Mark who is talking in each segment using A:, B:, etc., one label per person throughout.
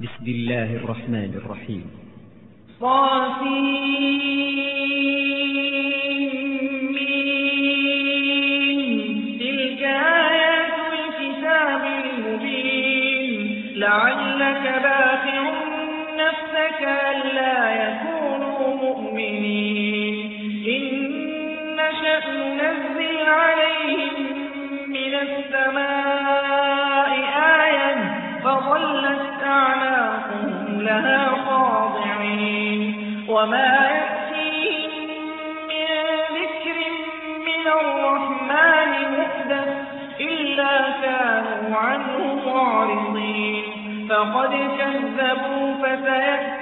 A: بسم الله الرحمن الرحيم.
B: صافين تلك آيات الكتاب المبين لعلك باخع نفسك ألا يكونوا مؤمنين إن شأن ننزل عليهم من السماء أعناقهم لها خاضعين وما يأتيهم من ذكر من الرحمن محدث إلا كانوا عنه معرضين. فقد كذبوا فسيكتبون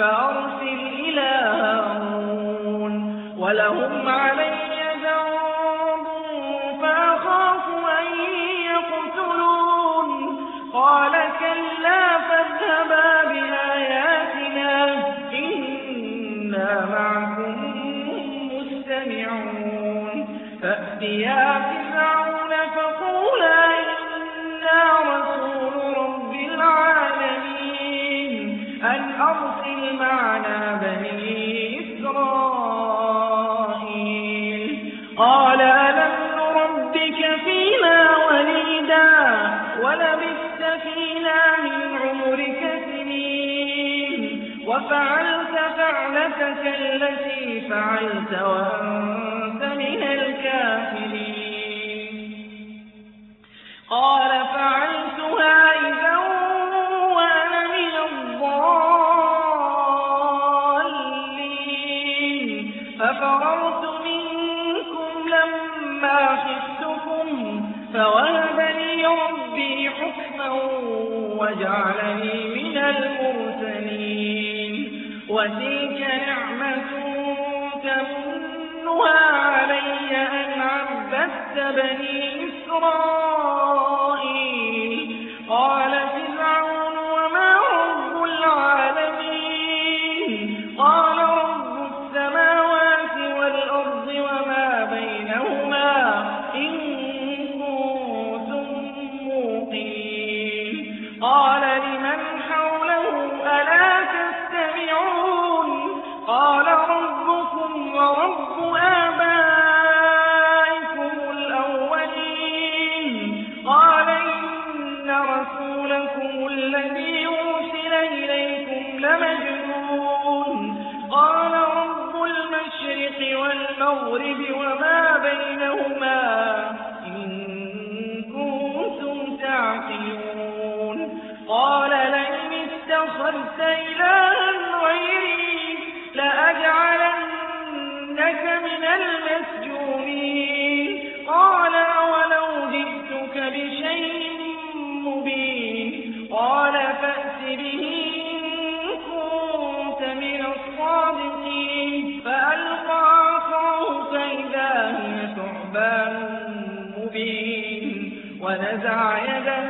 B: فأرسل إلى هارون ولهم فعلتك التي فعلت وأنت من الكافرين. قال فعلتها إذا وأنا من الضالين. ففررت منكم لما خفتكم فوهب لي ربي حكما وجعلني من المرسلين. وسيل بني إسرائيل فأت به إن كنت من الصادقين. فألقى عصاه فإذا هي ثعبان مبين. ونزع يده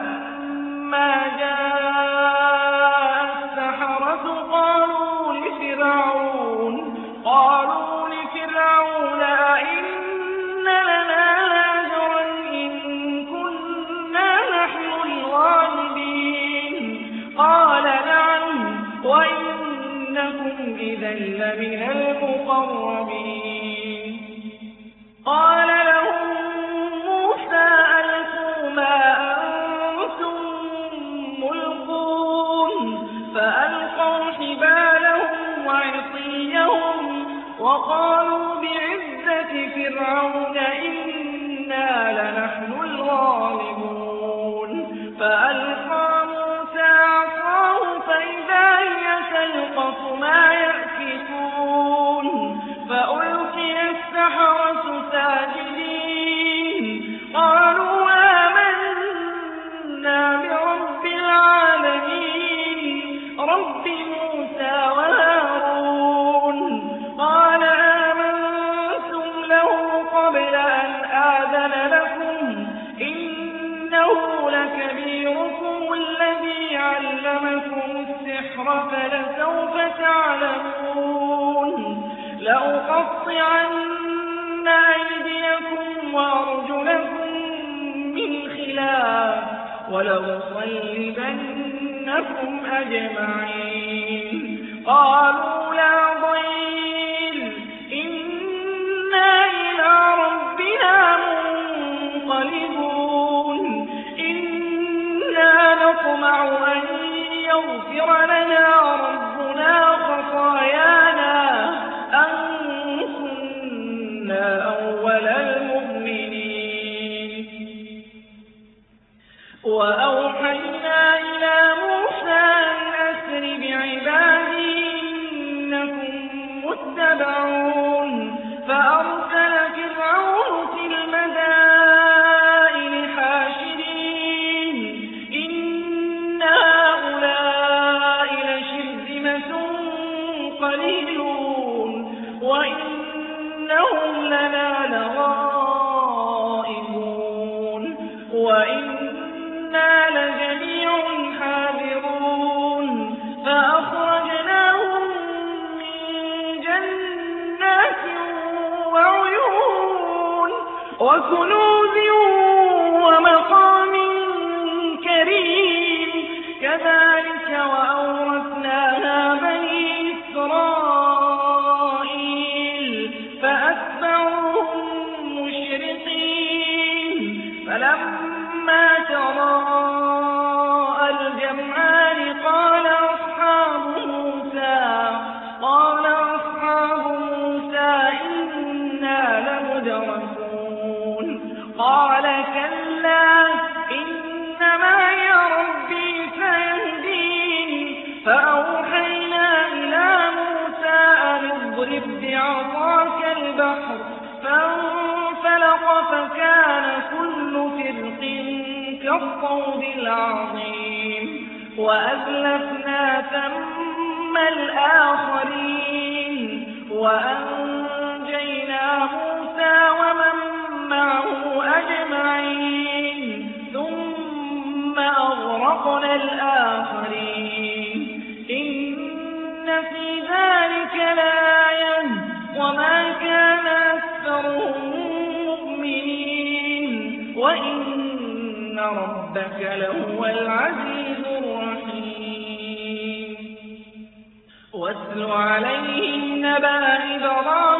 B: إذا لمن المقربين. قال لهم موسى ألقوا ما أنتم ملقون. فألقوا حبالهم وعصيهم وقالوا بعزة فرعون فلسوف تعلمون. لأقطعن أيديكم وأرجلكم من خلاف ولأصلبنكم أجمعين. قالوا لا ضير. إنا إلى ربنا منقلبون. إنا نطمع أن يغفر لنا ربنا خطايانا وكنوز كالطود العظيم وأزلفنا ثم الآخرين وأنجينا موسى ومن معه أجمعين ثم أغرقنا الآخرين إن في ذلك لآية وما ربك لهو العزيز الرحيم. واتل عليهم نبأ إبراهيم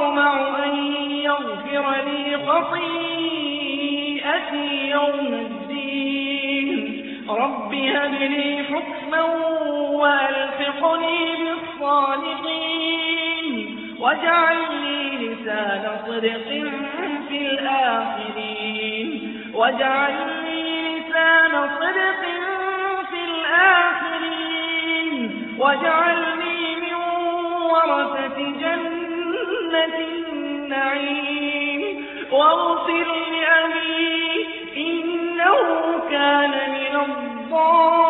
B: أطمع أن يغفر لي خطيئتي يوم الدين. رب هب لي حكما وألحقني بالصالحين. واجعل لي لسان صدق في الآخرين. واجعل لي لسان صدق في الآخرين. واجعلني من ورثة النعيم واغفر لأبي إنه كان من الضالين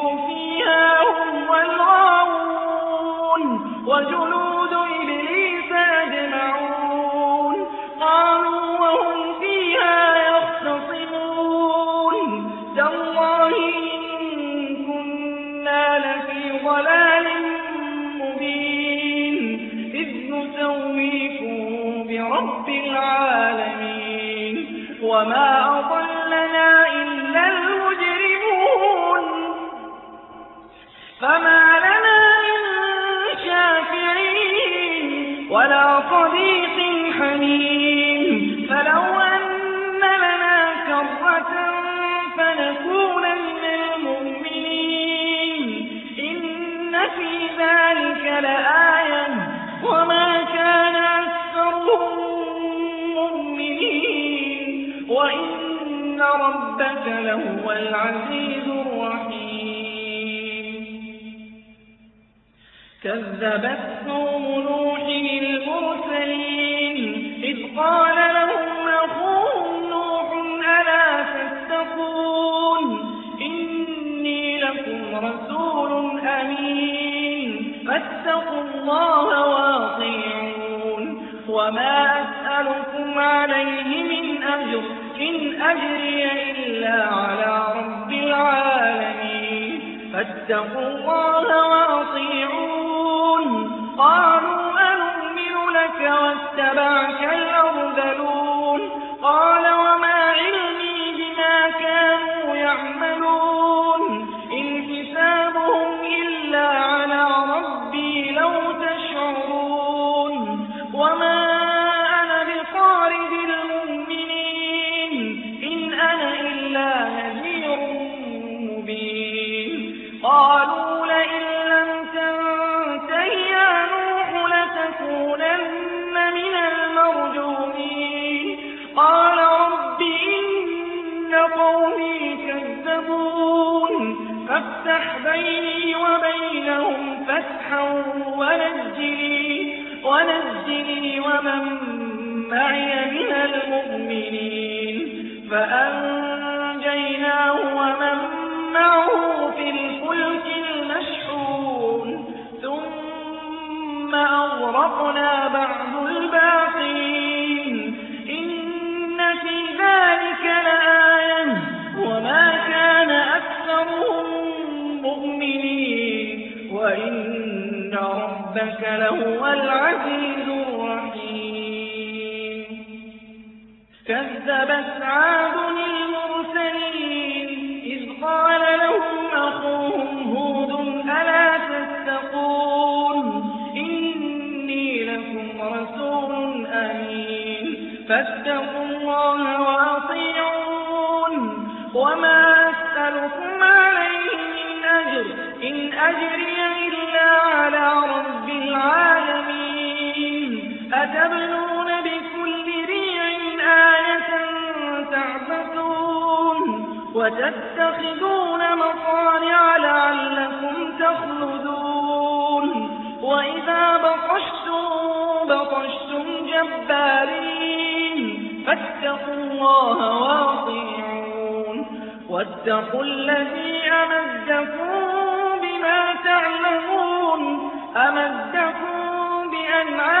B: ربك لهو العزيز الرحيم كذبت قوم نوح المرسلين إذ قال لهم أخوهم نوح ألا تتقون إني لكم رسول أمين فاتقوا الله واطيعون وما إن أجري إلا على رب العالمين فاتقوا الله وأطيعون فافتح بيني وبينهم فتحا ونجني ونجني ومن معي من المؤمنين. فأنجيناه ومن معه في الفلك المشحون ثم أغرقنا بعد الباقين ربك لهو العزيز الرحيم. كذبت عاد وتتخذون مصانع لعلكم تخلدون. وإذا بطشتم بطشتم جبارين فاتقوا الله واطيعون. واتقوا الذي أمدكم بما تعلمون أمدكم بأنعام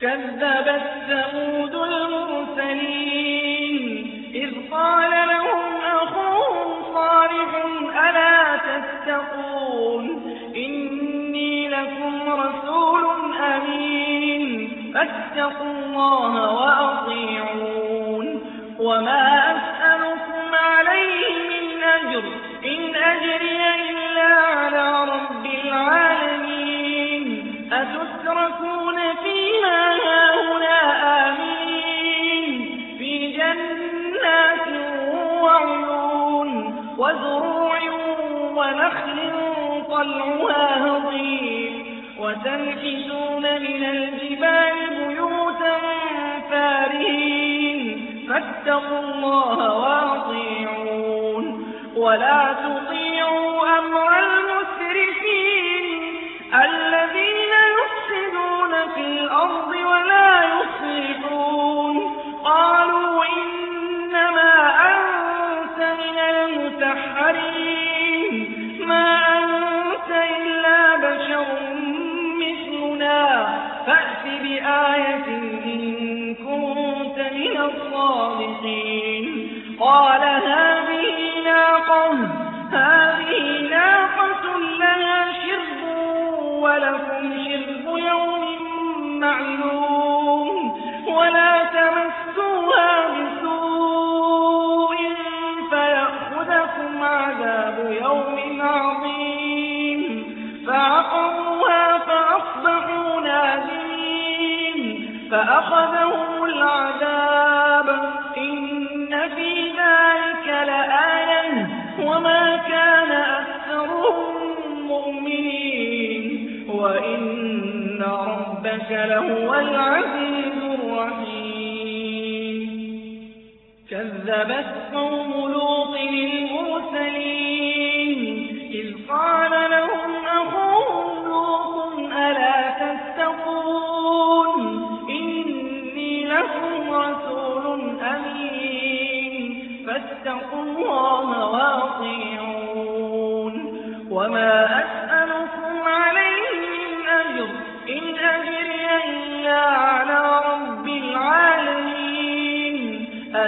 B: كذبت ثمود المرسلين. إذ قال لهم أخوهم صالح ألا تتقون؟ إني لكم رسول أمين. فاتقوا الله وأطيعون. وما وتنحتون من الجبال بيوتا فارهين. فاتقوا الله وأطيعون. ولا تطيعوا أمر المسرفين. الذين يفسدون في الأرض ولا يصلحون لهو العزيز الرحيم. كذبت قوم لوط المرسلين. إذ قال لهم أخوهم لوط ألا تتقون؟ إني لكم رسول أمين. فاتقوا الله واطيعون. وما أسألكم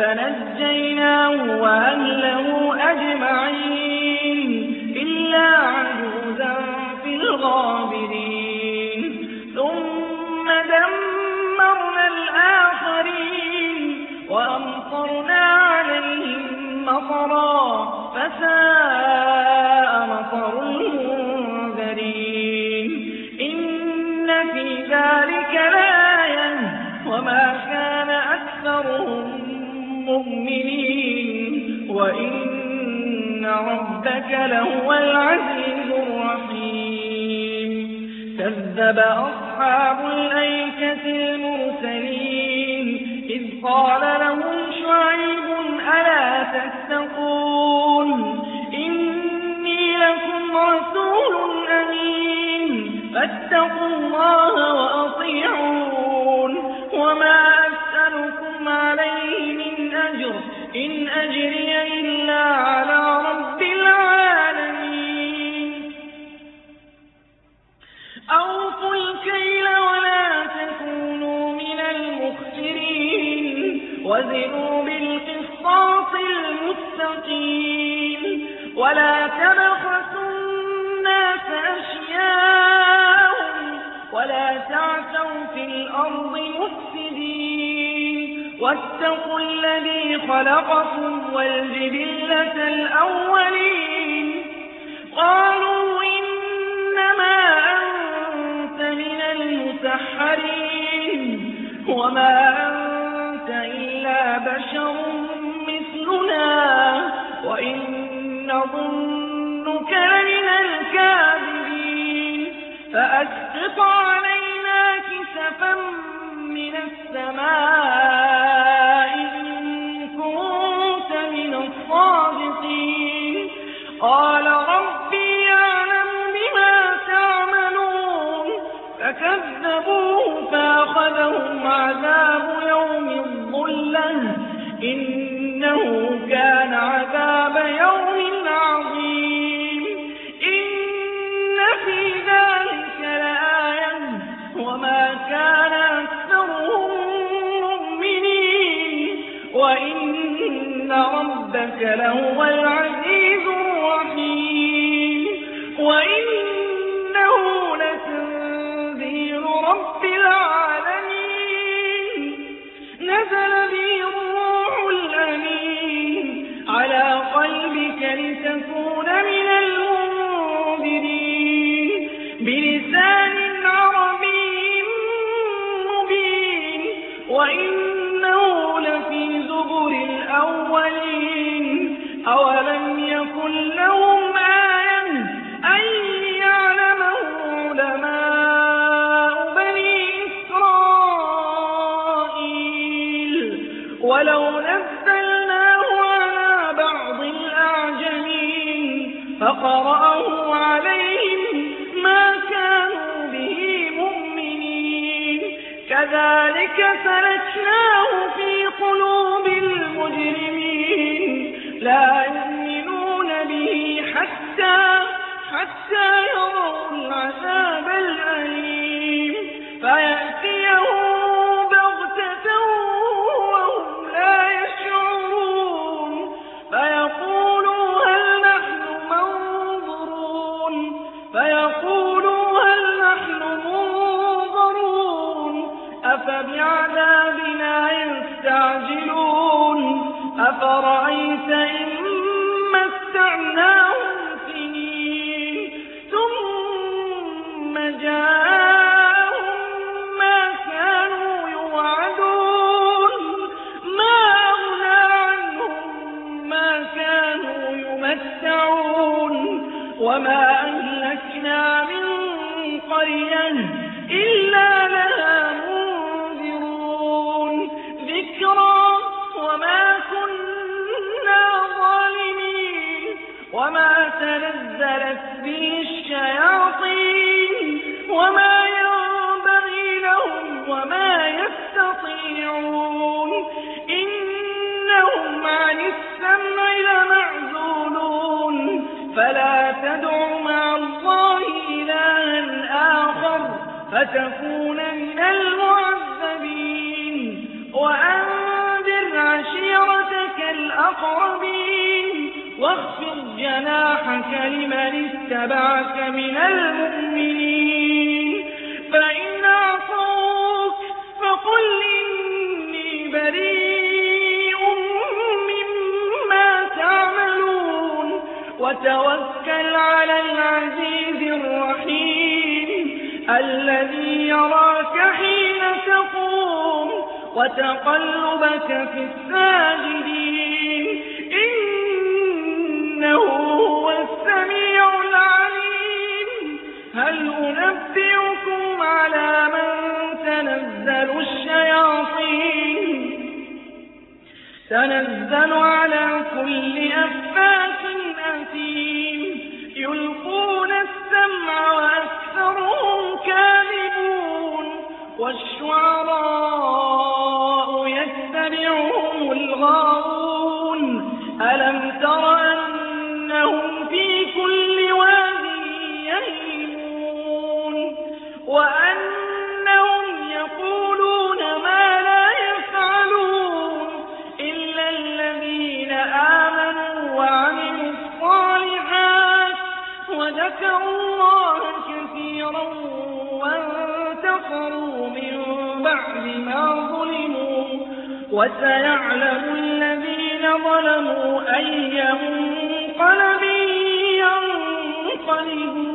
B: فنجيناه وأهله أجمعين إلا عجوزا في الغابرين. ثم دمرنا الآخرين وأمطرنا عليهم مطرا فساء ربك لهو العزيز الرحيم. كذب أصحاب الأيكة المرسلين. إذ قال لهم شعيب ألا تتقون؟ إني لكم رسول أمين. فاتقوا الله الأرض مفسدين. واتقوا الذي خلقكم والجبلة الأولين. قالوا إنما أنت من المسحرين. وما أنت إلا بشر مثلنا. وإن نظنك لمن الكاذبين. فأسقط كسفا من السماء إن قال ربي يعلم بما تعملون. فكذبوه فأخذهم عذاب يوم الظلة. إنه كان عذاب وإن ربك لهو العزيز فقرأه عليهم ما كانوا به مؤمنين. كذلك سلكناه في قلوب المجرمين. لا يؤمنون به حتى حتى يروا العذاب الأقربين واخفض جناحك لمن اتبعك من المؤمنين. فإن عصوك فقل إني بريء مما تعملون. وتوكل على العزيز الرحيم الذي يراك حين تقوم. وتقلبك في الساجدين تنزل على كل أفئدة فسيعلم الذين ظلموا أي منقلب ينقلبون.